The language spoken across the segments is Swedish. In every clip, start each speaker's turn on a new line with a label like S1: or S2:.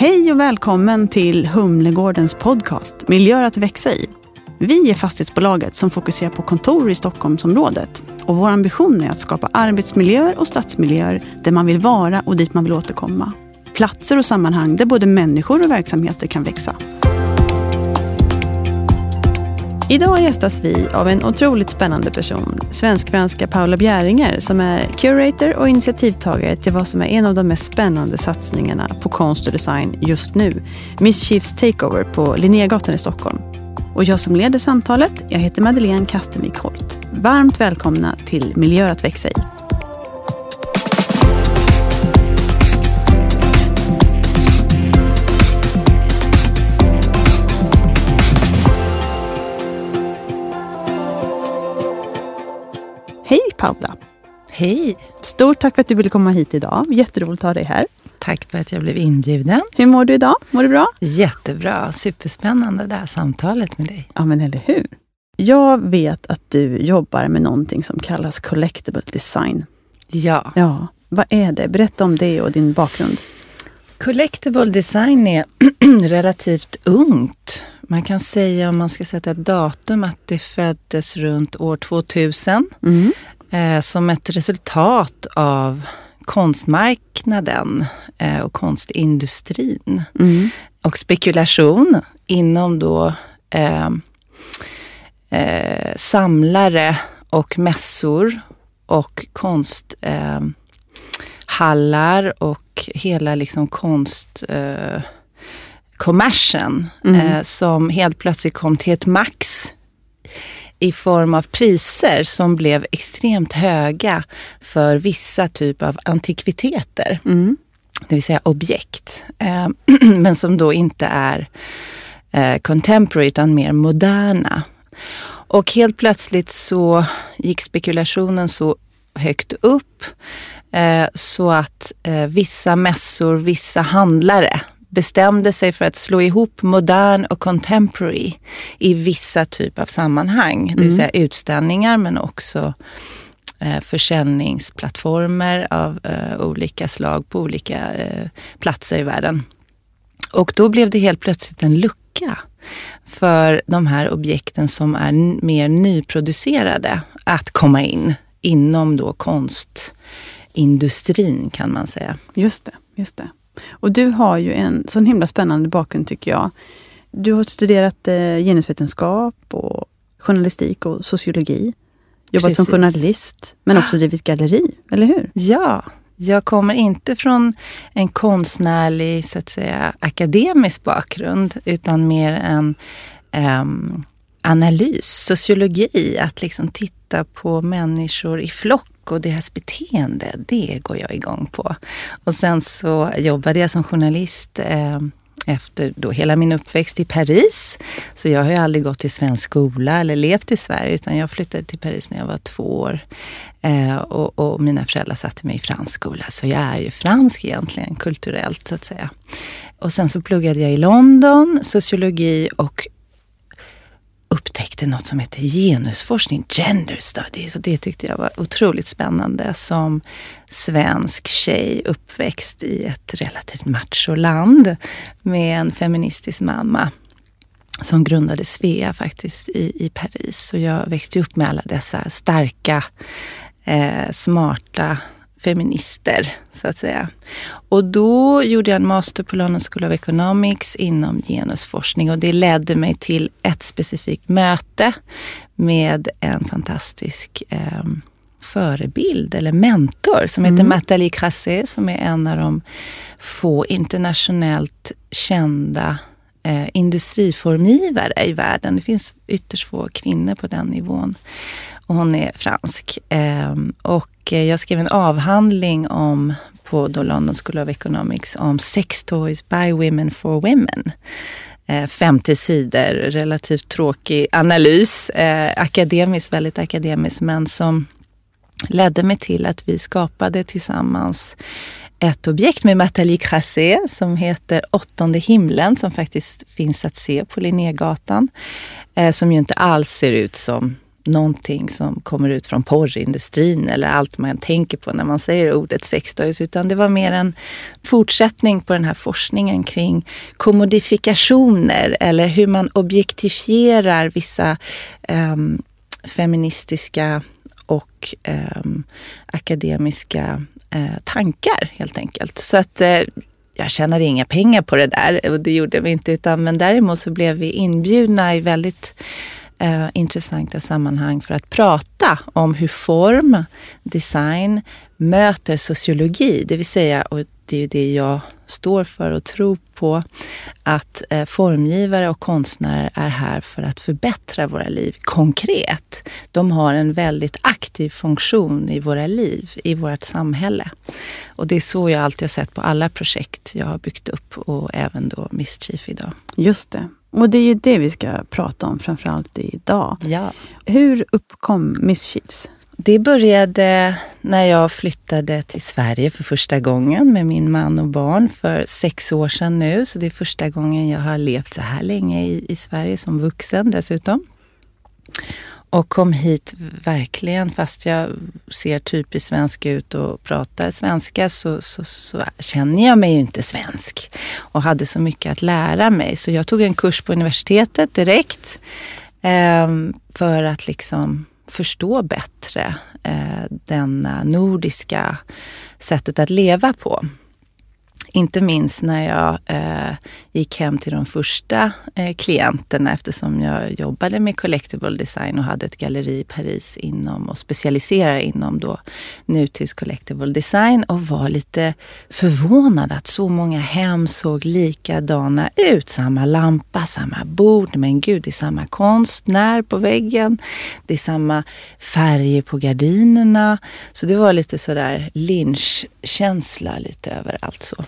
S1: Hej och välkommen till Humlegårdens podcast Miljöer att växa i. Vi är fastighetsbolaget som fokuserar på kontor i Stockholmsområdet. Och vår ambition är att skapa arbetsmiljöer och stadsmiljöer där man vill vara och dit man vill återkomma. Platser och sammanhang där både människor och verksamheter kan växa. Idag gästas vi av en otroligt spännande person, svensk-franska Paula Bjäringer som är curator och initiativtagare till vad som är en av de mest spännande satsningarna på konst och design just nu, Mischiefs Takeover på Linnégatan i Stockholm. Och jag som leder samtalet, jag heter Madeleine Kastemik Holt. Varmt välkomna till Miljö att växa i. Paula!
S2: Hej!
S1: Stort tack för att du ville komma hit idag. Jätteroligt att ha dig här.
S2: Tack för att jag blev inbjuden.
S1: Hur mår du idag? Mår du bra?
S2: Jättebra. Superspännande det här samtalet med dig.
S1: Ja, men eller hur? Jag vet att du jobbar med någonting som kallas collectible design.
S2: Ja.
S1: Ja, vad är det? Berätta om det och din bakgrund.
S2: Collectible design är relativt ungt. Man kan säga, om man ska sätta ett datum, att det föddes runt år 2000
S1: Mm.
S2: Eh, som ett resultat av konstmarknaden eh, och konstindustrin.
S1: Mm.
S2: och spekulation inom då eh, eh, samlare och mässor och konsthallar hallar och hela liksom konst eh, kommersen
S1: Mm.
S2: eh, som helt plötsligt kom till ett max i form av priser som blev extremt höga för vissa typer av antikviteter
S1: Mm.
S2: det vill säga objekt. Eh, men som då inte är eh, contemporary utan mer moderna. Och helt plötsligt så gick spekulationen så högt upp eh, så att vissa mässor, vissa handlare bestämde sig för att slå ihop modern och contemporary i vissa typer av sammanhang. Det vill säga utställningar men också eh, försäljningsplattformar av eh, olika slag på olika eh, platser i världen. Och då blev det helt plötsligt en lucka för de här objekten som är mer nyproducerade att komma in inom då konstindustrin kan man säga.
S1: Just det, just det. Och du har ju en sån himla spännande bakgrund tycker jag. Du har studerat eh, genusvetenskap och journalistik och sociologi. Jobbat som
S2: Precis.
S1: journalist, men också drivit galleri, eller hur?
S2: Ja, jag kommer inte från en konstnärlig, så att säga, akademisk bakgrund, utan mer en em, analys, sociologi, att liksom titta på människor i flock och deras beteende, det går jag igång på. Och sen så jobbade jag som journalist eh, efter då hela min uppväxt i Paris. Så jag har ju aldrig gått i svensk skola eller levt i Sverige, utan jag flyttade till Paris när jag var två år. Eh, och, och mina föräldrar satte mig i fransk skola, så jag är ju fransk egentligen, kulturellt så att säga. Och sen så pluggade jag i London, sociologi och upptäckte något som heter genusforskning, gender studies. Och det tyckte jag var otroligt spännande som svensk tjej uppväxt i ett relativt macholand med en feministisk mamma som grundade Svea faktiskt i, i Paris. Och jag växte upp med alla dessa starka, eh, smarta feminister, så att säga. Och då gjorde jag en master på London School of Economics inom genusforskning och det ledde mig till ett specifikt möte med en fantastisk eh, förebild eller mentor som heter
S1: Mm.
S2: Nathalie Crasset som är en av de få internationellt kända eh, industriformgivare i världen. Det finns ytterst få kvinnor på den nivån. Och hon är fransk. Ehm, eh, och jag skrev en avhandling om på då London School of Economics om sex toys by women for women. Eh, 50 sidor, relativt tråkig analys. Eh, akademisk, väldigt akademisk, men som ledde mig till att vi skapade tillsammans ett objekt med Nathalie Crassé som heter Åttonde himlen som faktiskt finns att se på Linnégatan. Eh, som ju inte alls ser ut som någonting som kommer ut från porrindustrin eller allt man tänker på när man säger ordet sextoys. Utan det var mer en fortsättning på den här forskningen kring kommodifikationer eller hur man objektifierar vissa um, feministiska och um, akademiska uh, tankar helt enkelt. Så att uh, jag tjänade inga pengar på det där och det gjorde vi inte. Utan, men däremot så blev vi inbjudna i väldigt eh, intressanta sammanhang för att prata om hur form, design möter sociologi. Det vill säga, och det är ju det jag står för och tror på, att eh, formgivare och konstnärer är här för att förbättra våra liv konkret. De har en väldigt aktiv funktion i våra liv, i vårt samhälle. Och det är så jag alltid har sett på alla projekt jag har byggt upp och även då Mischief idag.
S1: Just det. Och det är ju det vi ska prata om framförallt idag.
S2: Ja.
S1: Hur uppkom Mischiefs?
S2: Det började när jag flyttade till Sverige för första gången med min man och barn för sex år sedan nu. Så det är första gången jag har levt så här länge i, i Sverige som vuxen dessutom. Och kom hit verkligen, fast jag ser typiskt svensk ut och pratar svenska så, så, så, känner jag mig ju inte svensk. Och hade så mycket att lära mig. Så jag tog en kurs på universitetet direkt. Eh, för att liksom förstå bättre eh, den nordiska sättet att leva på. Inte minst när jag eh, gick hem till de första eh, klienterna eftersom jag jobbade med collectible design och hade ett galleri i Paris inom och specialiserade inom då nutids collectible design och var lite förvånad att så många hem såg likadana ut. Samma lampa, samma bord, men gud, det är samma konstnär på väggen. Det är samma färger på gardinerna. Så det var lite sådär lynchkänsla lite överallt så.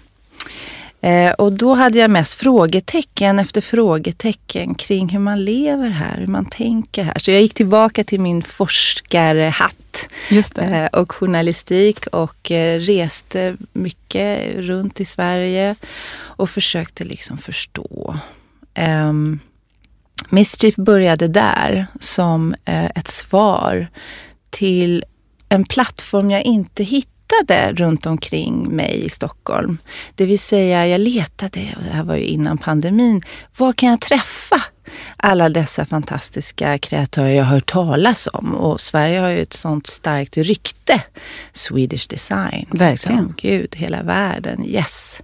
S2: Eh, och då hade jag mest frågetecken efter frågetecken kring hur man lever här, hur man tänker här. Så jag gick tillbaka till min forskarhatt eh, och journalistik och eh, reste mycket runt i Sverige och försökte liksom förstå. Um, Mischief började där som eh, ett svar till en plattform jag inte hittade letade runt omkring mig i Stockholm. Det vill säga, jag letade, och det här var ju innan pandemin, var kan jag träffa alla dessa fantastiska kreatörer jag har hört talas om? Och Sverige har ju ett sånt starkt rykte, Swedish design.
S1: Verkligen.
S2: Liksom, Gud, hela världen, yes.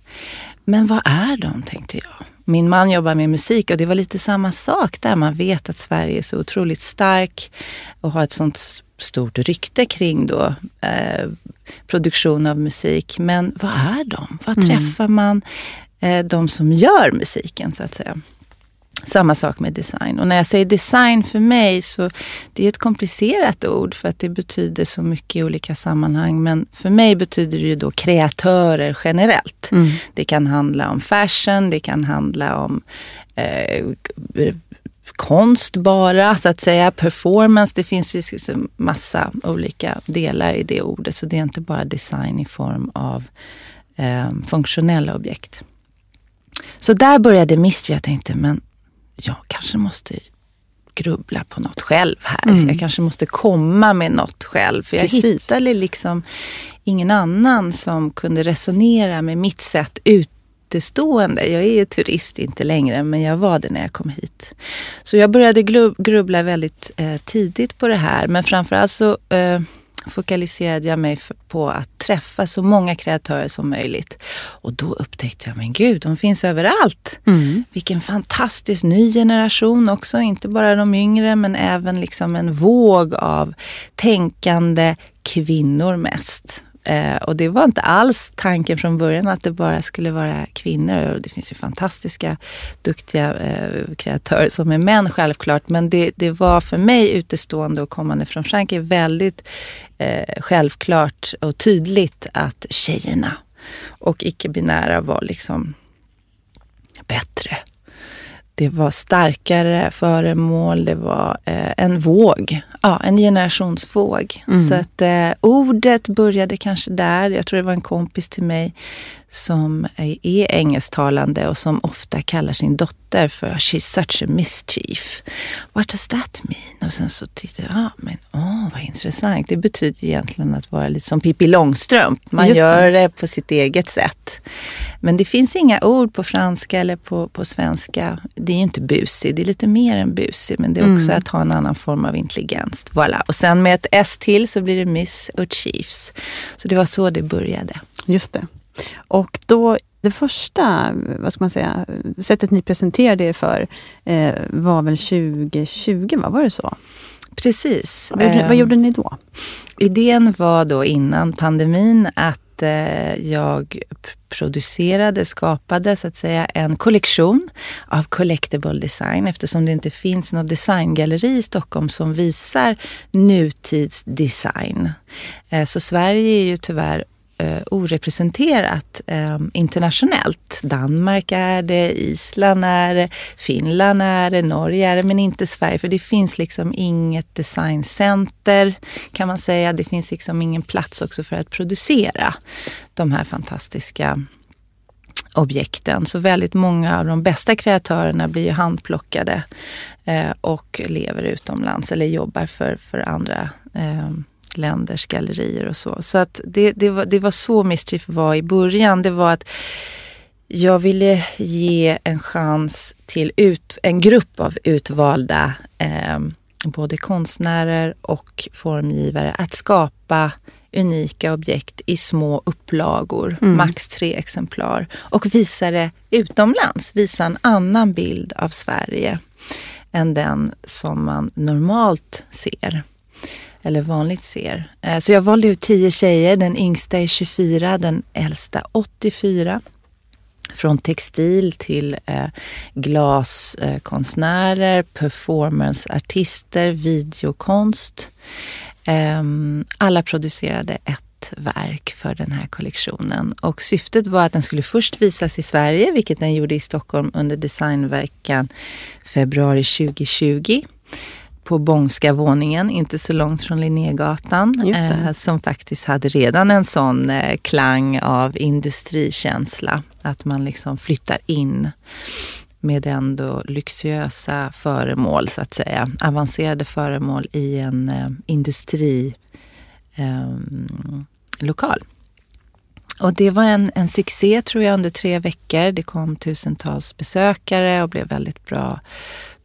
S2: Men vad är de, tänkte jag. Min man jobbar med musik och det var lite samma sak där. Man vet att Sverige är så otroligt stark och har ett sånt stort rykte kring då, eh, produktion av musik. Men vad är de? Var mm. träffar man eh, de som gör musiken så att säga? Samma sak med design. Och när jag säger design för mig så det är ett komplicerat ord för att det betyder så mycket i olika sammanhang. Men för mig betyder det ju då kreatörer generellt. Mm. Det kan handla om fashion, det kan handla om eh, konst bara, så att säga. Performance, det finns ju liksom massa olika delar i det ordet. Så det är inte bara design i form av eh, funktionella objekt. Så där började Misty. Jag tänkte, men jag kanske måste grubbla på något själv här. Mm. Jag kanske måste komma med något själv. För jag Precis. hittade liksom ingen annan som kunde resonera med mitt sätt ut utestående. Jag är ju turist inte längre, men jag var det när jag kom hit. Så jag började grubbla väldigt eh, tidigt på det här. Men framförallt så eh, fokaliserade jag mig på att träffa så många kreatörer som möjligt. Och då upptäckte jag, men gud, de finns överallt. Mm. Vilken fantastisk ny generation också. Inte bara de yngre, men även liksom en våg av tänkande kvinnor mest. Eh, och det var inte alls tanken från början att det bara skulle vara kvinnor. Och det finns ju fantastiska, duktiga eh, kreatörer som är män självklart. Men det, det var för mig utestående och kommande från Frankrike väldigt eh, självklart och tydligt att tjejerna och icke-binära var liksom bättre det var starkare föremål, det var eh, en våg, ja, en generationsvåg. Mm. Så att eh, ordet började kanske där. Jag tror det var en kompis till mig som är engelsktalande och som ofta kallar sin dotter för She's such a mischief. What does that mean? Och sen så tittar jag, ah, men åh vad intressant. Det betyder egentligen att vara lite som Pippi Långstrump. Man det. gör det på sitt eget sätt. Men det finns inga ord på franska eller på, på svenska. Det är ju inte busig, det är lite mer än busig. Men det är också mm. att ha en annan form av intelligens. Voilà. Och sen med ett S till så blir det Miss och Chiefs. Så det var så det började.
S1: Just det. Och då, det första vad ska man säga, sättet ni presenterade er för eh, var väl 2020, va? var det så?
S2: Precis.
S1: Vad gjorde, vad ehm, gjorde ni då?
S2: Idén var då innan pandemin att eh, jag producerade, skapade så att säga en kollektion av collectible design eftersom det inte finns något designgalleri i Stockholm som visar nutidsdesign. Eh, så Sverige är ju tyvärr eh, orepresenterat eh, internationellt. Danmark är det, Island är det, Finland är det, Norge är det, men inte Sverige. För det finns liksom inget designcenter kan man säga. Det finns liksom ingen plats också för att producera de här fantastiska objekten. Så väldigt många av de bästa kreatörerna blir ju handplockade eh, och lever utomlands eller jobbar för, för andra eh, länders gallerier och så. Så att det, det, var, det var så Mischief var i början. Det var att jag ville ge en chans till ut, en grupp av utvalda eh, både konstnärer och formgivare att skapa unika objekt i små upplagor, mm. max tre exemplar. Och visa det utomlands, visa en annan bild av Sverige än den som man normalt ser eller vanligt ser. Eh, så jag valde ut tio tjejer. Den yngsta är 24, den äldsta 84. Från textil till eh, glaskonstnärer, performanceartister, videokonst. Ehm, alla producerade ett verk för den här kollektionen. Och syftet var att den skulle först visas i Sverige, vilket den gjorde i Stockholm under designveckan februari 2020 på Bångska våningen, inte så långt från Linnégatan. Eh, som faktiskt hade redan en sån eh, klang av industrikänsla. Att man liksom flyttar in med ändå lyxiösa föremål, så att säga. Avancerade föremål i en eh, industrilokal. Eh, och det var en, en succé tror jag under tre veckor. Det kom tusentals besökare och blev väldigt bra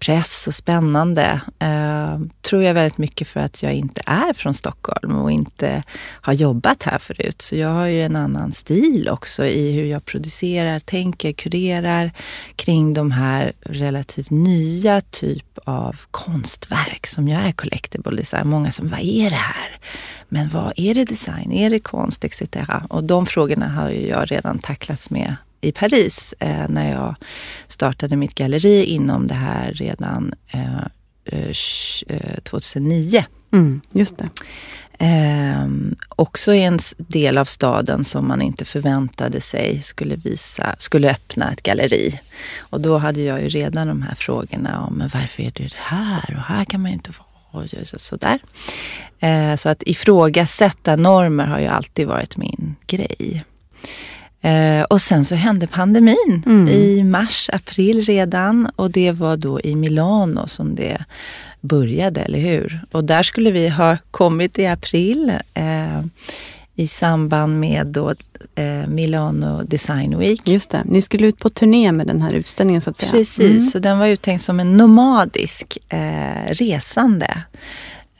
S2: press och spännande. Eh, tror jag väldigt mycket för att jag inte är från Stockholm och inte har jobbat här förut. Så jag har ju en annan stil också i hur jag producerar, tänker, kurerar kring de här relativt nya typ av konstverk som jag är collectible design. Många som, vad är det här? Men vad är det design? Är det konst? Etc. Och de frågorna har ju jag redan tacklats med i Paris eh, när jag startade mitt galleri inom det här redan eh, 2009. Eh,
S1: mm, just det.
S2: Eh, också en del av staden som man inte förväntade sig skulle, visa, skulle öppna ett galleri. Och då hade jag ju redan de här frågorna om men varför är det här och här kan man ju inte vara. Och sådär. Eh, så att ifrågasätta normer har ju alltid varit min grej. Eh, och sen så hände pandemin mm. i mars, april redan och det var då i Milano som det började, eller hur? Och där skulle vi ha kommit i april eh, i samband med då, eh, Milano Design Week.
S1: Just det, ni skulle ut på turné med den här utställningen så att säga.
S2: Precis, mm. så den var uttänkt som en nomadisk eh, resande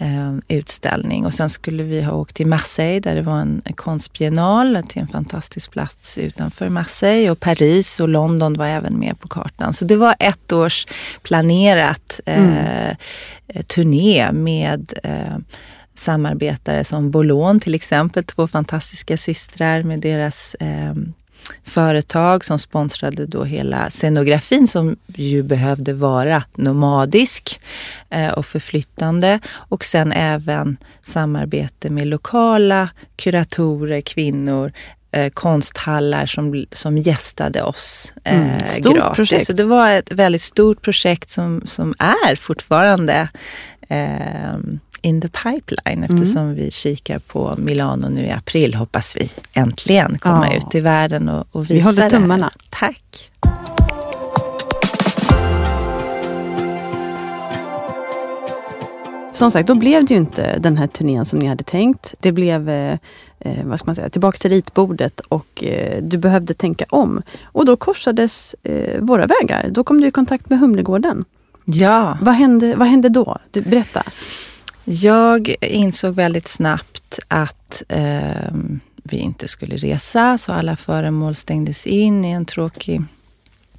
S2: eh, utställning. Och sen skulle vi ha åkt till Marseille där det var en, en konstbiennal till en fantastisk plats utanför Marseille. Och Paris och London var även med på kartan. Så det var ett års planerat eh, mm. turné med eh, samarbetare som Bolon till exempel, två fantastiska systrar med deras eh, företag som sponsrade då hela scenografin som ju behövde vara nomadisk eh, och förflyttande. Och sen även samarbete med lokala kuratorer, kvinnor, eh, konsthallar som, som gästade oss eh, mm, stort gratis. Projekt. Så det var ett väldigt stort projekt som, som är fortfarande eh, in the pipeline eftersom mm. vi kikar på Milano nu i april hoppas vi äntligen komma ja. ut i världen och, och visa
S1: Vi håller tummarna.
S2: Det. Tack.
S1: Som sagt, då blev det ju inte den här turnén som ni hade tänkt. Det blev, eh, eh vad ska man säga, tillbaks till ritbordet och eh, du behövde tänka om. Och då korsades eh, våra vägar. Då kom du i kontakt med Humlegården.
S2: Ja.
S1: Vad hände, vad hände då? Du, berätta.
S2: Jag insåg väldigt snabbt att eh, vi inte skulle resa, så alla föremål stängdes in i en tråkig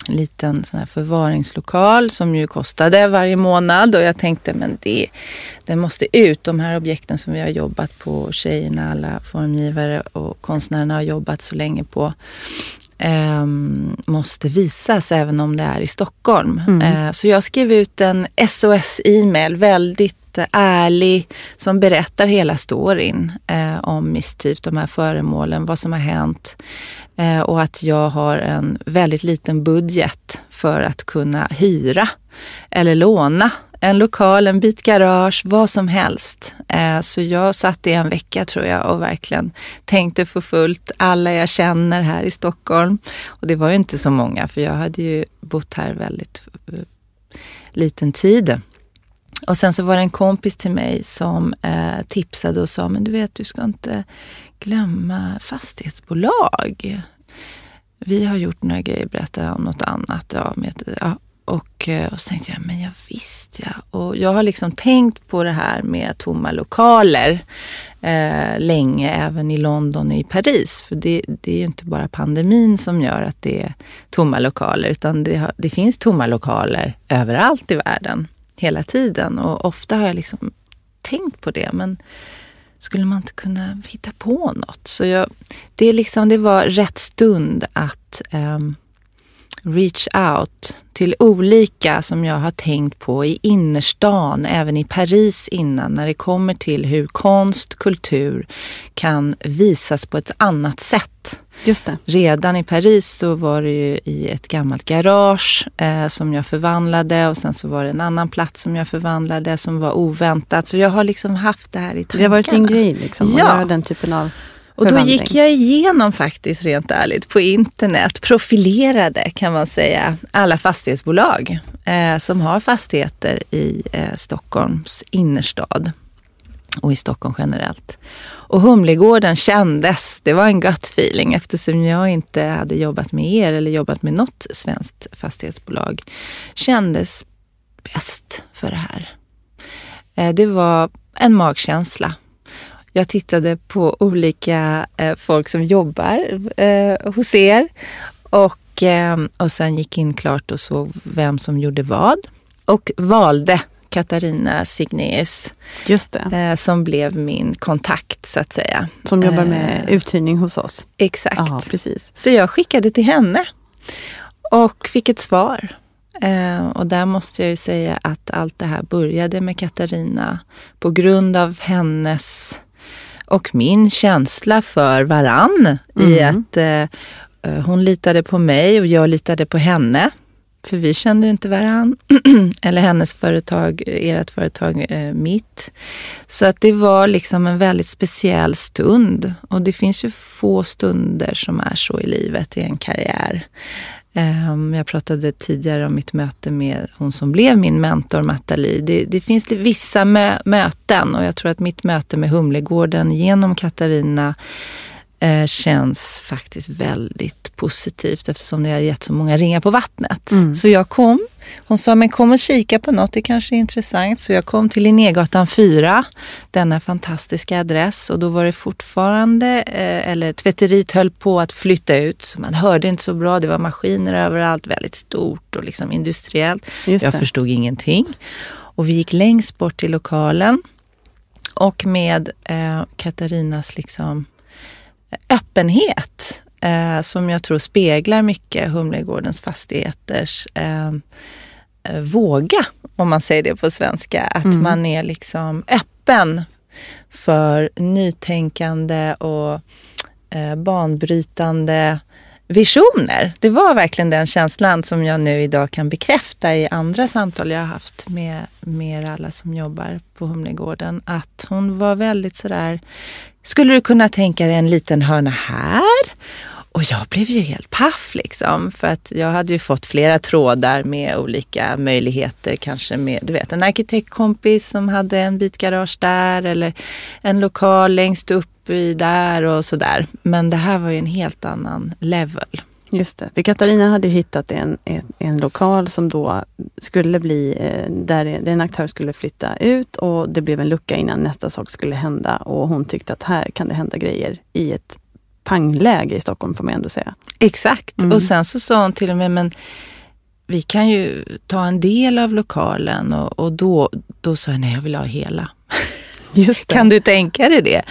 S2: liten sån förvaringslokal som ju kostade varje månad och jag tänkte men det, det måste ut. De här objekten som vi har jobbat på, tjejerna, alla formgivare och konstnärerna har jobbat så länge på eh, måste visas även om det är i Stockholm. Mm. Eh, så jag skrev ut en SOS-e-mail, väldigt ärlig, som berättar hela storyn eh, om Misstyp, de här föremålen, vad som har hänt. Eh, och att jag har en väldigt liten budget för att kunna hyra eller låna en lokal, en bit garage, vad som helst. Eh, så jag satt i en vecka tror jag och verkligen tänkte för fullt alla jag känner här i Stockholm. Och det var ju inte så många för jag hade ju bott här väldigt eh, liten tid. Och sen så var det en kompis till mig som eh, tipsade och sa, men du vet du ska inte glömma fastighetsbolag. Vi har gjort några grejer, berätta om något annat. Ja, med, ja. Och, eh, och så tänkte jag, men jag visste ja. Och jag har liksom tänkt på det här med tomma lokaler eh, länge, även i London och i Paris. För det, det är ju inte bara pandemin som gör att det är tomma lokaler, utan det, har, det finns tomma lokaler överallt i världen hela tiden. Och ofta har jag liksom tänkt på det. Men skulle man inte kunna hitta på något? Så jag, det, liksom, det var rätt stund att um, reach out till olika som jag har tänkt på i innerstan, även i Paris innan, när det kommer till hur konst, kultur kan visas på ett annat sätt.
S1: Just det.
S2: Redan i Paris så var det ju i ett gammalt garage eh, som jag förvandlade och sen så var det en annan plats som jag förvandlade som var oväntat. Så jag har liksom haft det här i tankarna.
S1: Det har varit din grej liksom, ja. att göra den typen av
S2: och då gick jag igenom faktiskt rent ärligt på internet, profilerade kan man säga, alla fastighetsbolag eh, som har fastigheter i eh, Stockholms innerstad och i Stockholm generellt. Och Humlegården kändes, det var en gut feeling eftersom jag inte hade jobbat med er eller jobbat med något svenskt fastighetsbolag. Kändes bäst för det här. Eh, det var en magkänsla jag tittade på olika eh, folk som jobbar eh, hos er och, eh, och sen gick in klart och såg vem som gjorde vad. Och valde Katarina Signeus.
S1: Just det.
S2: Eh, som blev min kontakt så att säga.
S1: Som jobbar med eh, uthyrning hos oss.
S2: Exakt.
S1: Aha, precis.
S2: Så jag skickade till henne och fick ett svar. Eh, och där måste jag ju säga att allt det här började med Katarina på grund av hennes och min känsla för varann mm. i att eh, eh, hon litade på mig och jag litade på henne. För vi kände inte varann. Eller hennes företag, ert företag, eh, mitt. Så att det var liksom en väldigt speciell stund. Och det finns ju få stunder som är så i livet i en karriär. Ehm, jag pratade tidigare om mitt möte med hon som blev min mentor, Mattali. Det, det finns vissa mö möten och jag tror att mitt möte med Humlegården genom Katarina eh, känns faktiskt väldigt positivt eftersom det har gett så många ringar på vattnet. Mm. Så jag kom. Hon sa, men kom och kika på något, det kanske är intressant. Så jag kom till Linnégatan 4, denna fantastiska adress. Och då var det fortfarande, eh, eller tvätteriet höll på att flytta ut. Så man hörde inte så bra, det var maskiner överallt, väldigt stort och liksom industriellt. Jag förstod ingenting. Och vi gick längst bort till lokalen. Och med eh, Katarinas liksom öppenhet eh, som jag tror speglar mycket Humlegårdens fastigheters eh, eh, våga, om man säger det på svenska. Att mm. man är liksom öppen för nytänkande och eh, banbrytande visioner. Det var verkligen den känslan som jag nu idag kan bekräfta i andra samtal jag har haft med, med alla som jobbar på Humlegården. Att hon var väldigt sådär, skulle du kunna tänka dig en liten hörna här? Och jag blev ju helt paff liksom. För att jag hade ju fått flera trådar med olika möjligheter. Kanske med, du vet, en arkitektkompis som hade en bit garage där. Eller en lokal längst upp i där och sådär. Men det här var ju en helt annan level.
S1: Just det. För Katarina hade hittat en, en, en, lokal som då skulle bli, eh, där en aktör skulle flytta ut och det blev en lucka innan nästa sak skulle hända. Och hon tyckte att här kan det hända grejer i ett pangläge i Stockholm får man ändå säga.
S2: Exakt. Mm. Och sen så sa hon till och med, men vi kan ju ta en del av lokalen och, och då, då sa jag nej, jag vill ha hela. kan du tänka dig det?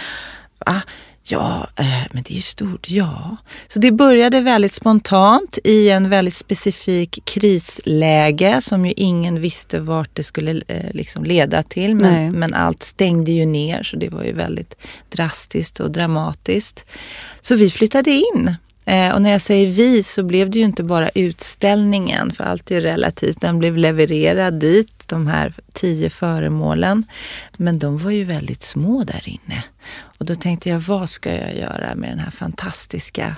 S2: Va? Ja, eh, men det är ju stort. Ja. Så det började väldigt spontant i en väldigt specifik krisläge som ju ingen visste vart det skulle eh, liksom leda till. Men, men allt stängde ju ner så det var ju väldigt drastiskt och dramatiskt. Så vi flyttade in Eh, och när jag säger vi så blev det ju inte bara utställningen, för allt är ju relativt. Den blev levererad dit, de här tio föremålen. Men de var ju väldigt små där inne. Och då tänkte jag, vad ska jag göra med den här fantastiska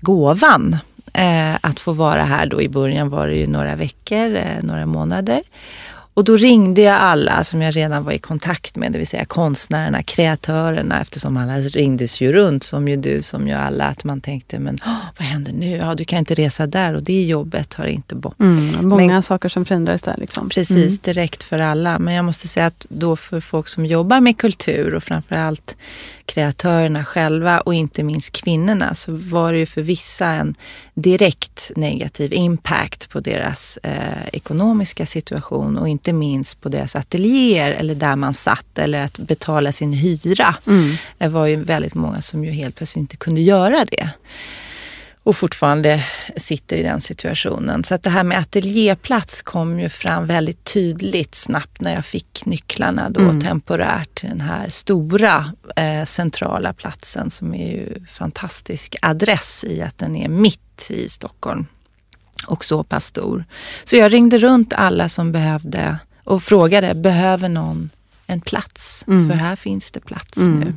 S2: gåvan? Eh, att få vara här då i början var det ju några veckor, eh, några månader. Och då ringde jag alla som jag redan var i kontakt med, det vill säga konstnärerna, kreatörerna, eftersom alla ringdes ju runt, som ju du, som ju alla, att man tänkte, men oh, vad händer nu? Ja, du kan inte resa där och det jobbet har inte bort.
S1: Mm, många men, saker som förändrades där. Liksom.
S2: Precis, mm. direkt för alla. Men jag måste säga att då för folk som jobbar med kultur och framförallt kreatörerna själva och inte minst kvinnorna så var det ju för vissa en direkt negativ impact på deras eh, ekonomiska situation och inte minst på deras ateljéer eller där man satt eller att betala sin hyra. Mm. Det var ju väldigt många som ju helt plötsligt inte kunde göra det och fortfarande sitter i den situationen. Så att det här med ateljéplats kom ju fram väldigt tydligt snabbt när jag fick nycklarna då mm. temporärt till den här stora eh, centrala platsen som är ju fantastisk adress i att den är mitt i Stockholm och så pass stor. Så jag ringde runt alla som behövde och frågade, behöver någon en plats? Mm. För här finns det plats mm. nu.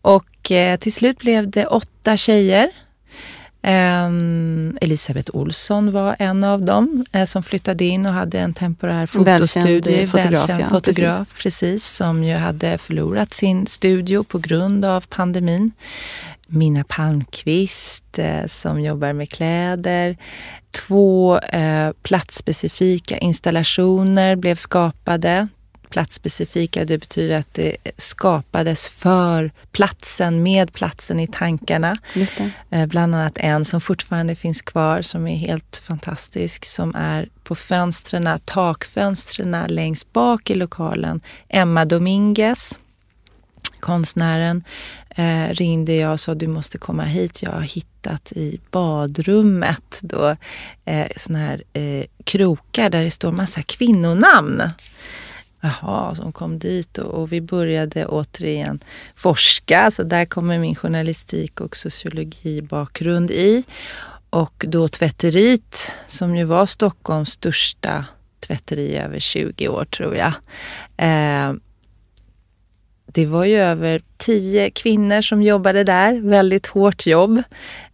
S2: Och eh, till slut blev det åtta tjejer Um, Elisabeth Olsson var en av dem uh, som flyttade in och hade en temporär fotostudio.
S1: Välkänd fotograf, välkänd
S2: ja, fotograf precis. precis. Som ju hade förlorat sin studio på grund av pandemin. Minna Palmqvist uh, som jobbar med kläder. Två uh, platsspecifika installationer blev skapade platsspecifika. Det betyder att det skapades för platsen, med platsen i tankarna. Eh, bland annat en som fortfarande finns kvar som är helt fantastisk som är på fönstren, takfönstren längst bak i lokalen. Emma Dominguez konstnären eh, ringde jag och sa du måste komma hit. Jag har hittat i badrummet då eh, såna här eh, krokar där det står massa kvinnonamn. Jaha, som kom dit och, och, vi började återigen forska. Så där kommer min journalistik och sociologibakgrund i. Och då tvätteriet, som ju var Stockholms största tvätteri över 20 år tror jag. Eh, det var ju över tio kvinnor som jobbade där, väldigt hårt jobb.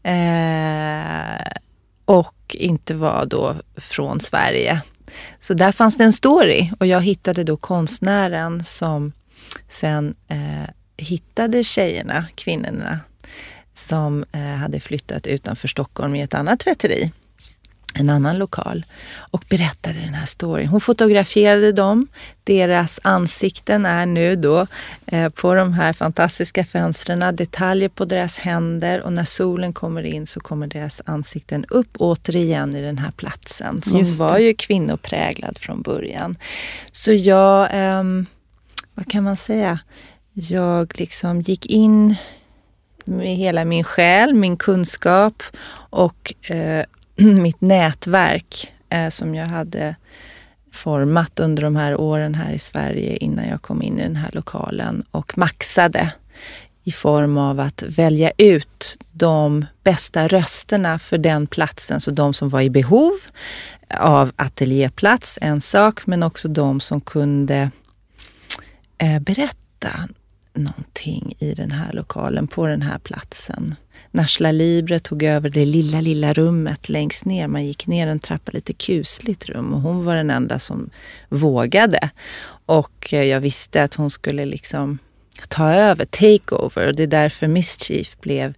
S2: Eh, och inte var då från Sverige. Så där fanns det en story. Och jag hittade då konstnären som sen eh, hittade tjejerna, kvinnorna, som eh, hade flyttat utanför Stockholm i ett annat tvätteri en annan lokal och berättade den här storyn. Hon fotograferade dem. Deras ansikten är nu då eh, på de här fantastiska fönstren, detaljer på deras händer och när solen kommer in så kommer deras ansikten upp återigen i den här platsen som var ju kvinnopräglad från början. Så jag, eh, vad kan man säga, jag liksom gick in med hela min själ, min kunskap och eh, mitt nätverk eh, som jag hade format under de här åren här i Sverige innan jag kom in i den här lokalen och maxade i form av att välja ut de bästa rösterna för den platsen, så de som var i behov av ateljéplats, en sak, men också de som kunde eh, berätta någonting i den här lokalen, på den här platsen. Nashla Libre tog över det lilla, lilla rummet längst ner. Man gick ner en trappa, lite kusligt rum och hon var den enda som vågade. Och eh, jag visste att hon skulle liksom ta över, take over. Och det är därför Mischief blev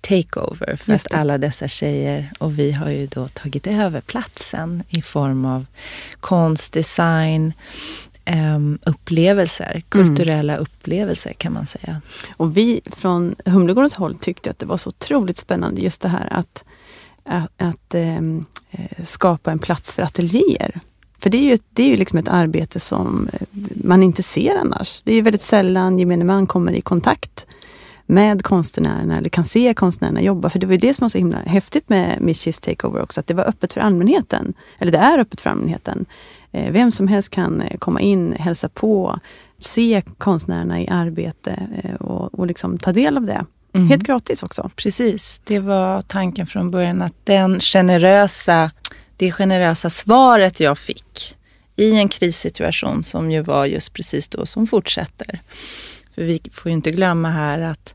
S2: takeover. För att alla dessa tjejer och vi har ju då tagit över platsen i form av konst, design, um, upplevelser, mm. kulturella mm. upplevelser kan man säga.
S1: Och vi från Humlegårdens håll tyckte att det var så otroligt spännande just det här att, att, att um, skapa en plats för ateljéer. För det är ju, det är ju liksom ett arbete som eh, man inte ser annars. Det är väldigt sällan gemene man kommer i kontakt med konstnärerna eller kan se konstnärerna jobba. För det var ju det som var så himla häftigt med Mischiefs Takeover också, att det var öppet för allmänheten. Eller det är öppet för allmänheten. Eh, vem som helst kan eh, komma in, hälsa på, se konstnärerna i arbete eh, och, och liksom ta del av det. Mm. Helt gratis också.
S2: Precis, det var tanken från början att den generösa, det generösa svaret jag fick i en krissituation som ju var just precis då som fortsätter. För vi får ju inte glömma här att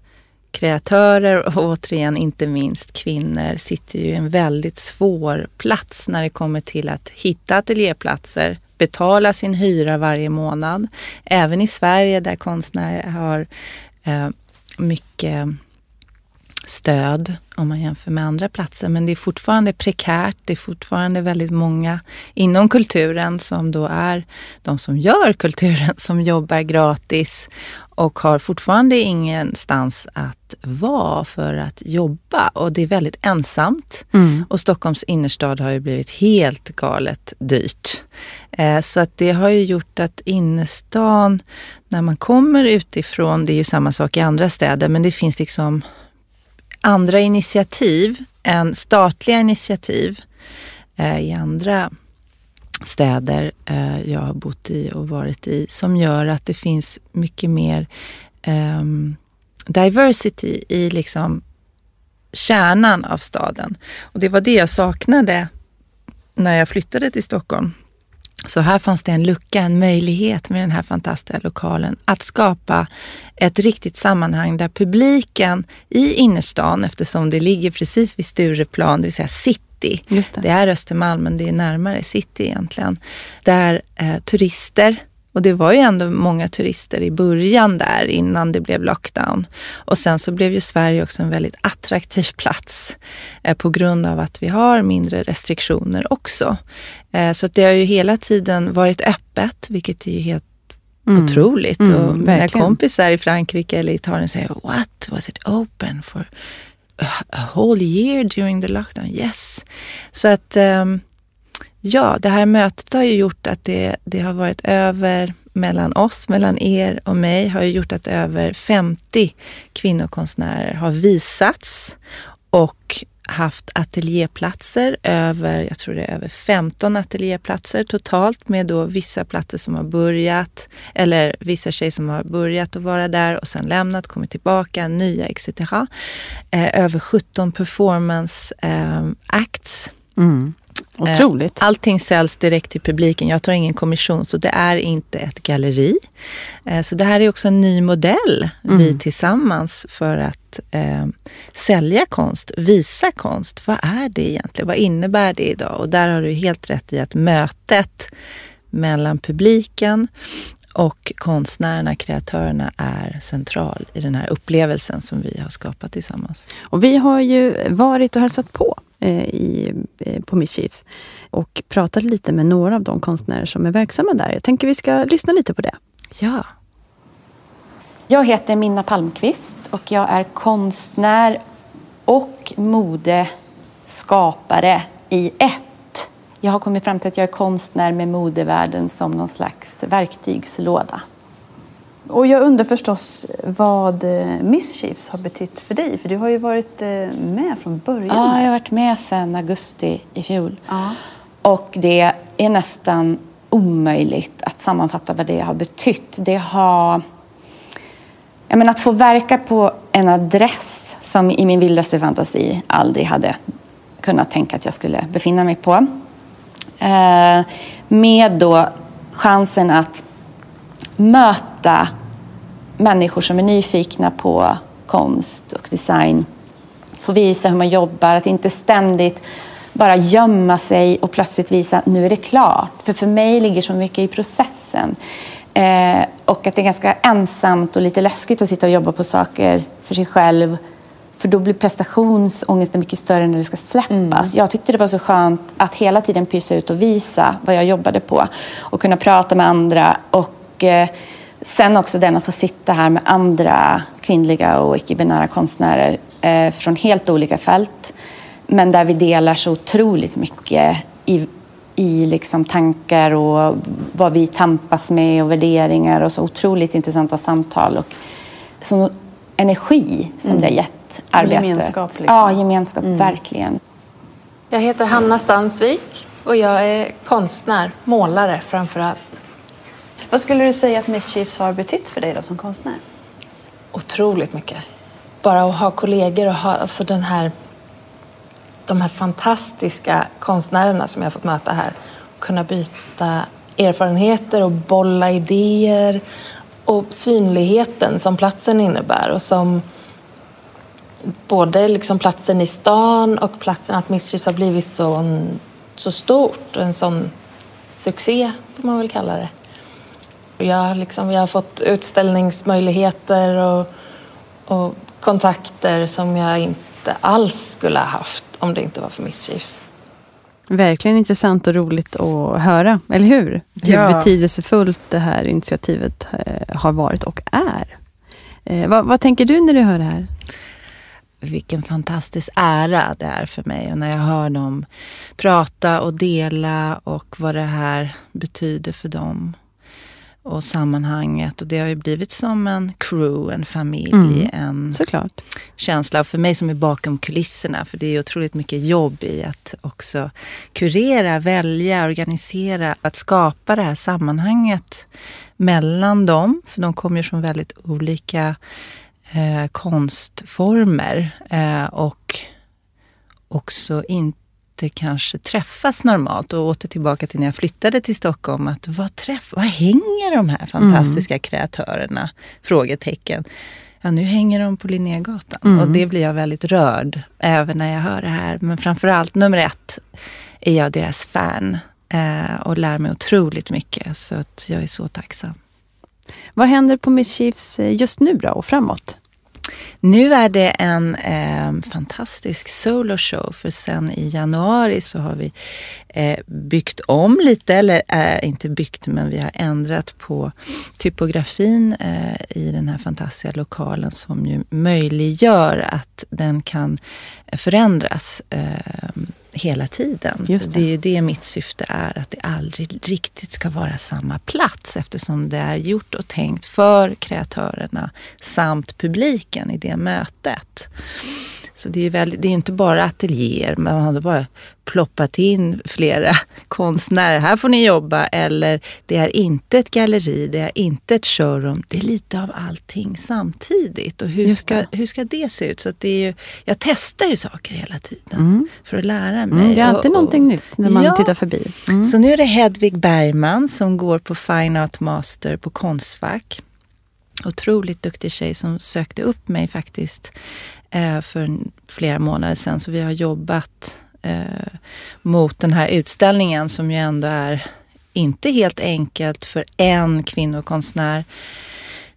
S2: kreatörer och återigen inte minst kvinnor sitter ju i en väldigt svår plats när det kommer till att hitta ateljéplatser, betala sin hyra varje månad. Även i Sverige där konstnärer har eh, mycket stöd om man jämför med andra platser. Men det är fortfarande prekärt. Det är fortfarande väldigt många inom kulturen som då är de som gör kulturen, som jobbar gratis och har fortfarande ingenstans att vara för att jobba. Och det är väldigt ensamt. Mm. Och Stockholms innerstad har ju blivit helt galet dyrt. Eh, så att det har ju gjort att innerstan, när man kommer utifrån, det är ju samma sak i andra städer, men det finns liksom andra initiativ än statliga initiativ eh, i andra städer eh, jag har bott i och varit i som gör att det finns mycket mer eh, diversity i liksom kärnan av staden. Och det var det jag saknade när jag flyttade till Stockholm. Så här fanns det en lucka, en möjlighet med den här fantastiska lokalen att skapa ett riktigt sammanhang där publiken i innerstan, eftersom det ligger precis vid Stureplan, det vill säga city, det. det. är Östermalm men det är närmare city egentligen, där eh, turister och det var ju ändå många turister i början där innan det blev lockdown. Och sen så blev ju Sverige också en väldigt attraktiv plats eh, på grund av att vi har mindre restriktioner också. Eh, så det har ju hela tiden varit öppet, vilket är ju helt Mm. Otroligt. Mm, och mina verkligen. kompisar i Frankrike eller Italien säger What? Was it open for a whole year during the lockdown? Yes. Så att um, Ja, det här mötet har ju gjort att det, det har varit över mellan oss, mellan er och mig, har ju gjort att över 50 kvinnokonstnärer har visats och haft ateljéplatser, över, jag tror det är över 15 ateljéplatser totalt med då vissa platser som har börjat, eller vissa tjejer som har börjat att vara där och sen lämnat, kommit tillbaka, nya etc. Eh, över 17 performance eh, acts. Mm.
S1: Otroligt.
S2: Eh, allting säljs direkt till publiken. Jag tar ingen kommission, så det är inte ett galleri. Eh, så det här är också en ny modell mm. vi tillsammans för att eh, sälja konst, visa konst. Vad är det egentligen? Vad innebär det idag? Och där har du helt rätt i att mötet mellan publiken och konstnärerna, kreatörerna är central i den här upplevelsen som vi har skapat tillsammans.
S1: Och vi har ju varit och hälsat på Eh, i, eh, på Mischiefs och pratat lite med några av de konstnärer som är verksamma där. Jag tänker vi ska lyssna lite på det.
S2: Ja.
S3: Jag heter Minna Palmqvist och jag är konstnär och modeskapare i ett jag har kommit fram till att jag är konstnär med modevärlden som någon slags verktygslåda.
S1: Och jag undrar förstås vad eh, Mischiefs har betytt för dig, för du har ju varit eh, med från början.
S3: Ja, jag har varit med sedan augusti i fjol. Ja. Och det är nästan omöjligt att sammanfatta vad det har betytt. Det har ja, men att få verka på en adress som i min vildaste fantasi aldrig hade kunnat tänka att jag skulle befinna mig på. Eh, med då chansen att möta människor som är nyfikna på konst och design. Få visa hur man jobbar, att inte ständigt bara gömma sig och plötsligt visa att nu är det klart. För för mig ligger så mycket i processen. Eh, och att det är ganska ensamt och lite läskigt att sitta och jobba på saker för sig själv. För då blir prestationsångesten mycket större när det ska släppas. Mm. Jag tyckte det var så skönt att hela tiden pysa ut och visa vad jag jobbade på. Och kunna prata med andra. Och eh, sen också den att få sitta här med andra kvinnliga och icke-binära konstnärer eh, från helt olika fält. Men där vi delar så otroligt mycket i, i liksom tankar och vad vi tampas med och värderingar och så otroligt intressanta samtal och så energi som mm. det har gett arbetet.
S1: Gemenskap. Liksom.
S3: Ja, gemenskap, mm. verkligen.
S4: Jag heter Hanna Stansvik och jag är konstnär, målare framför allt.
S1: Vad skulle du säga att Mischiefs har betytt för dig då som konstnär?
S4: Otroligt mycket. Bara att ha kollegor och ha alltså den här de här fantastiska konstnärerna som jag har fått möta här. Kunna byta erfarenheter och bolla idéer och synligheten som platsen innebär och som både liksom platsen i stan och platsen att Mischiefs har blivit så, så stort, en sån succé får man väl kalla det. Jag, liksom, jag har fått utställningsmöjligheter och, och kontakter som jag inte alls skulle ha haft om det inte var för Mischiefs.
S1: Verkligen intressant och roligt att höra, eller hur? Hur ja. betydelsefullt det här initiativet eh, har varit och är. Eh, vad, vad, tänker du när du hör det här?
S2: Vilken fantastisk ära det är för mig och när jag hör dem prata och dela och vad det här betyder för dem och sammanhanget. Och det har ju blivit som en crew, en familj, mm, en
S1: såklart.
S2: känsla. Och för mig som är bakom kulisserna, för det är otroligt mycket jobb i att också kurera, välja, organisera, att skapa det här sammanhanget mellan dem. För de kommer ju från väldigt olika eh, konstformer eh, och också inte inte kanske träffas normalt. Och åter tillbaka till när jag flyttade till Stockholm. Att vad, träff, vad hänger de här fantastiska mm. kreatörerna? Frågetecken. Ja, nu hänger de på Linnégatan. Mm. Och det blir jag väldigt rörd även när jag hör det här. Men framförallt nummer ett är jag deras fan. Eh, och lär mig otroligt mycket. Så att jag är så tacksam.
S1: Vad händer på Mischiefs eh, just nu då och framåt?
S2: Nu är det en eh, fantastisk soloshow för sen i januari så har vi eh, byggt om lite, eller eh, inte byggt men vi har ändrat på typografin eh, i den här fantastiska lokalen som ju möjliggör att den kan förändras eh, hela tiden. Just det. det är det mitt syfte är, att det aldrig riktigt ska vara samma plats eftersom det är gjort och tänkt för kreatörerna samt publiken i det mötet. Så det är, väldigt, det är inte bara ateljéer, man hade bara ploppat in flera konstnärer. Här får ni jobba. Eller det är inte ett galleri, det är inte ett showroom. Det är lite av allting samtidigt. Och hur, ska, hur ska det se ut? Så det är ju, jag testar ju saker hela tiden mm. för att lära mig.
S1: Mm, det är alltid och, någonting och, nytt när man ja, tittar förbi.
S2: Mm. Så nu är det Hedvig Bergman som går på Fine Art Master på Konstfack otroligt duktig tjej som sökte upp mig faktiskt Eh, för flera månader sedan. Så vi har jobbat eh, mot den här utställningen som ju ändå är inte helt enkelt för en kvinnokonstnär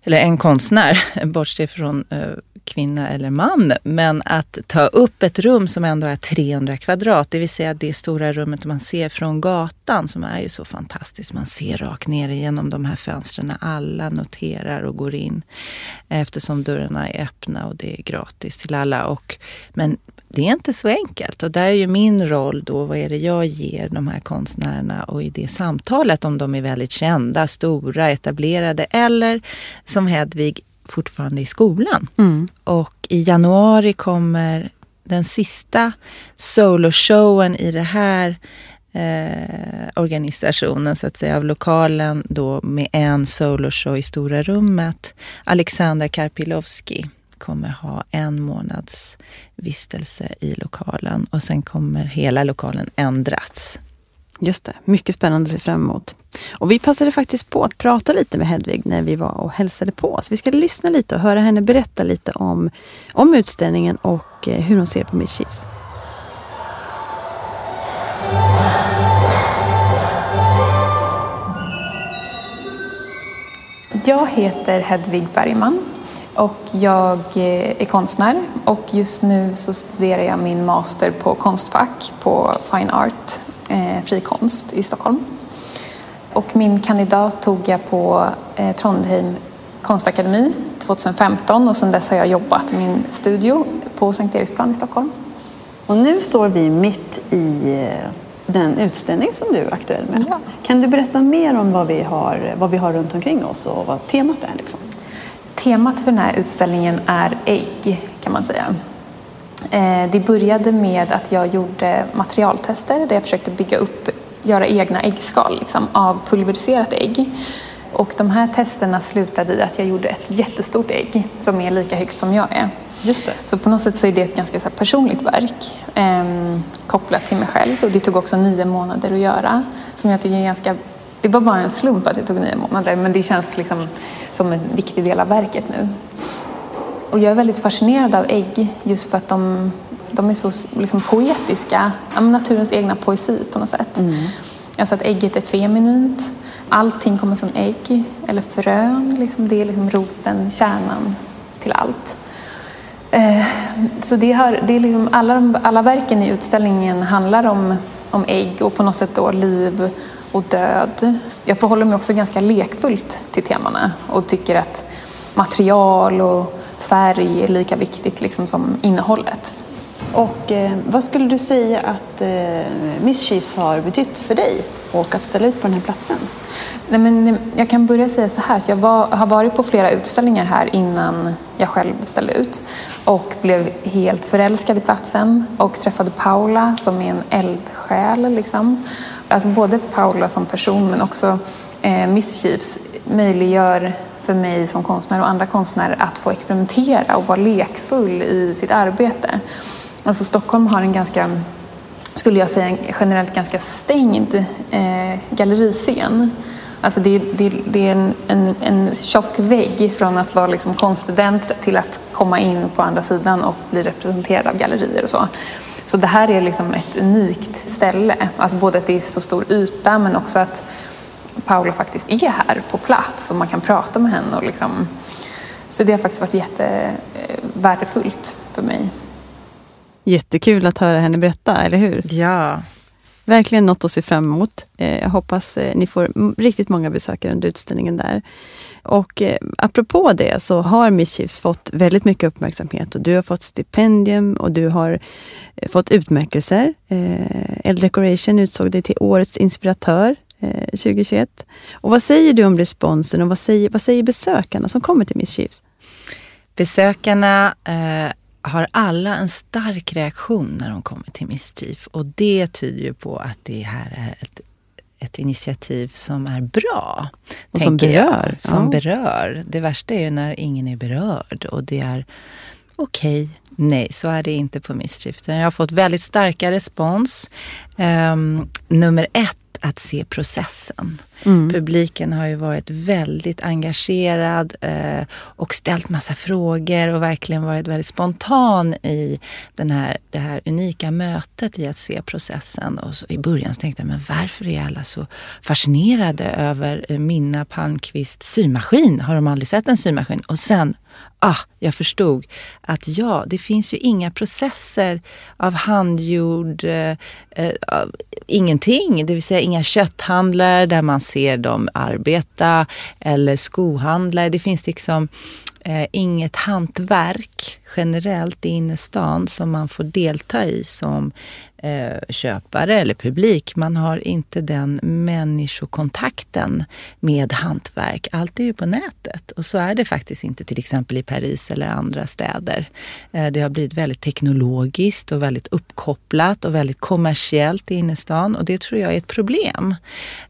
S2: eller en konstnär, bortsett från eh, kvinna eller man. Men att ta upp ett rum som ändå är 300 kvadrat, det vill säga det stora rummet man ser från gatan som är ju så fantastiskt. Man ser rakt ner igenom de här fönstren. Alla noterar och går in eftersom dörrarna är öppna och det är gratis till alla. Och, men det är inte så enkelt. Och där är ju min roll då, vad är det jag ger de här konstnärerna och i det samtalet om de är väldigt kända, stora, etablerade eller som Hedvig fortfarande i skolan. Mm. Och i januari kommer den sista soloshowen i det här eh, organisationen så att säga av lokalen då med en soloshow i Stora rummet. Alexander Karpilovski kommer ha en månads vistelse i lokalen och sen kommer hela lokalen ändras.
S1: Just det, mycket spännande att se fram emot. Och vi passade faktiskt på att prata lite med Hedvig när vi var och hälsade på. Så vi ska lyssna lite och höra henne berätta lite om, om utställningen och eh, hur hon ser på Miss Chiefs.
S5: Jag heter Hedvig Bergman och jag eh, är konstnär och just nu så studerar jag min master på Konstfack på Fine Art, eh, fri konst i Stockholm. Och min kandidat tog jag på eh, Trondheim konstakademi 2015 och sedan dess har jag jobbat i min studio på Sankt Eriksplan i Stockholm.
S1: Och nu står vi mitt i eh, den utställning som du är aktuell med.
S5: Ja.
S1: Kan du berätta mer om vad vi har, vad vi har runt omkring oss och vad temat är? Liksom?
S5: Temat för den här utställningen är ägg kan man säga. Eh, Det började med att jag gjorde materialtester där jag försökte bygga upp, göra egna äggskal liksom, av pulveriserat ägg. Och de här testerna slutade i att jag gjorde ett jättestort ägg som är lika högt som jag är.
S1: Just det.
S5: Så på något sätt så är det ett ganska så personligt verk eh, kopplat till mig själv. Och det tog också nio månader att göra. Som jag tycker är ganska... Det var bara en slump att det tog nio månader men det känns liksom som en viktig del av verket nu. Och jag är väldigt fascinerad av ägg just för att de, de är så liksom poetiska. Ja, naturens egna poesi på något sätt. Alltså att ägget är feminint. Allting kommer från ägg eller frön. Liksom. Det är liksom roten, kärnan till allt. Eh, Så det har, det är liksom alla, alla verken i utställningen handlar om, om ägg och på något sätt då liv och död. Jag förhåller mig också ganska lekfullt till temana och tycker att material och färg är lika viktigt liksom som innehållet.
S1: Och eh, vad skulle du säga att eh, Mischiefs har betytt för dig och att ställa ut på den här platsen?
S5: Nej, men jag kan börja säga så här att jag var, har varit på flera utställningar här innan jag själv ställde ut och blev helt förälskad i platsen och träffade Paula som är en eldsjäl. Liksom. Alltså både Paula som person men också eh, Mischiefs möjliggör för mig som konstnär och andra konstnärer att få experimentera och vara lekfull i sitt arbete. Alltså Stockholm har en ganska skulle jag säga, generellt ganska stängd eh, galleriscen. Alltså det, det, det är en, en, en tjock vägg från att vara liksom konststudent till att komma in på andra sidan och bli representerad av gallerier och så. Så det här är liksom ett unikt ställe. Alltså både att det är så stor yta men också att Paula faktiskt är här på plats och man kan prata med henne. Och liksom, så det har faktiskt varit jättevärdefullt för mig.
S1: Jättekul att höra henne berätta, eller hur?
S2: Ja,
S1: Verkligen något att se fram emot. Eh, Jag hoppas eh, ni får riktigt många besökare under utställningen där. Och eh, apropå det så har Mischiefs fått väldigt mycket uppmärksamhet och du har fått stipendium och du har eh, fått utmärkelser. Eh, Eld Decoration utsåg dig till Årets inspiratör eh, 2021. Och vad säger du om responsen och vad säger, vad säger besökarna som kommer till Mischiefs?
S2: besökarna eh, har alla en stark reaktion när de kommer till Mischief och det tyder ju på att det här är ett, ett initiativ som är bra.
S1: Och som
S2: tänker jag.
S1: berör,
S2: Som
S1: ja.
S2: berör. Det värsta är ju när ingen är berörd och det är okej. Nej, så är det inte på Mischief. Jag har fått väldigt starka respons. Ehm, nummer ett, att se processen. Mm. Publiken har ju varit väldigt engagerad eh, och ställt massa frågor och verkligen varit väldigt spontan i den här, det här unika mötet i att se processen. Och så I början så tänkte jag, men varför är alla så fascinerade över eh, Minna Palmqvists symaskin? Har de aldrig sett en symaskin? Och sen, ah, jag förstod att ja, det finns ju inga processer av handgjord, eh, eh, av ingenting. Det vill säga inga kötthandlare där man ser dem arbeta eller skohandlare. Det finns liksom eh, inget hantverk generellt i innerstan som man får delta i som eh, köpare eller publik. Man har inte den människokontakten med hantverk. Allt är ju på nätet och så är det faktiskt inte till exempel i Paris eller andra städer. Eh, det har blivit väldigt teknologiskt och väldigt uppkopplat och väldigt kommersiellt i innerstan och det tror jag är ett problem.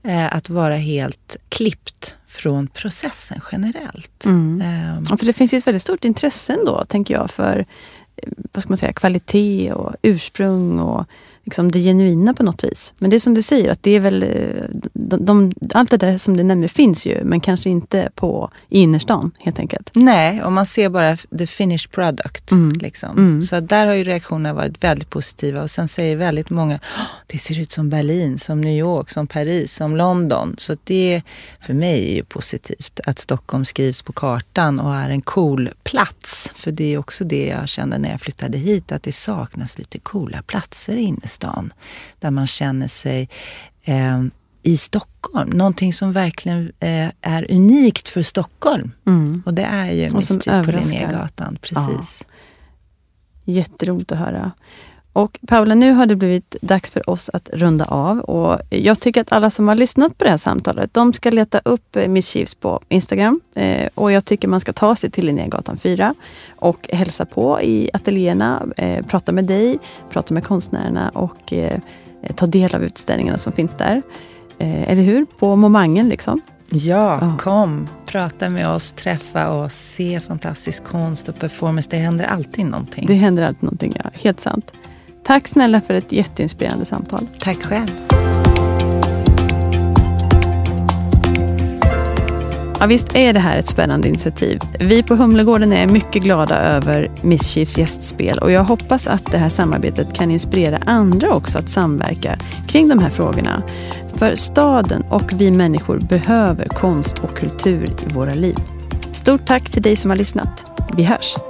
S2: Eh, att vara helt klippt från processen generellt.
S1: Mm. Um, för det finns ett väldigt stort intresse ändå, tänker jag, för vad ska man säga, kvalitet och ursprung och liksom det genuina på något vis. Men det är som du säger, att det är väl... Eh, de, de, allt det där som du nämner finns ju, men kanske inte på innerstan helt enkelt.
S2: Nej, och man ser bara the finished product. Mm. Liksom. Mm. Så där har ju reaktionerna varit väldigt positiva. Och sen säger väldigt många, det ser ut som Berlin, som New York, som Paris, som London. Så det för mig är ju positivt att Stockholm skrivs på kartan och är en cool plats. För det är också det jag kände när jag flyttade hit, att det saknas lite coola platser i innerstan stan. Där man känner sig eh, i Stockholm. Någonting som verkligen eh, är unikt för Stockholm. Mm. Och det är ju Mystik på Linnégatan. Precis. Ja.
S1: Jätteroligt att höra. Och Paula, nu har det blivit dags för oss att runda av och jag tycker att alla som har lyssnat på det här samtalet, de ska leta upp eh, Miss Chiefs på Instagram eh, och jag tycker man ska ta sig till Linnégatan 4 och hälsa på i ateljéerna, eh, prata med dig, prata med konstnärerna och ta del av utställningarna som finns där. Eller hur? På momangen liksom.
S2: Ja, ja, kom, prata med oss, träffa oss, se fantastisk konst och performance. Det händer alltid någonting.
S1: Det händer alltid någonting, ja. Helt sant. Tack snälla för ett jätteinspirerande samtal.
S2: Tack själv.
S1: Ja, visst är det här ett spännande initiativ. Vi på Humlegården är mycket glada över Miss Chiefs gästspel och jag hoppas att det här samarbetet kan inspirera andra också att samverka kring de här frågorna. För staden och vi människor behöver konst och kultur i våra liv. Stort tack till dig som har lyssnat. Vi hörs!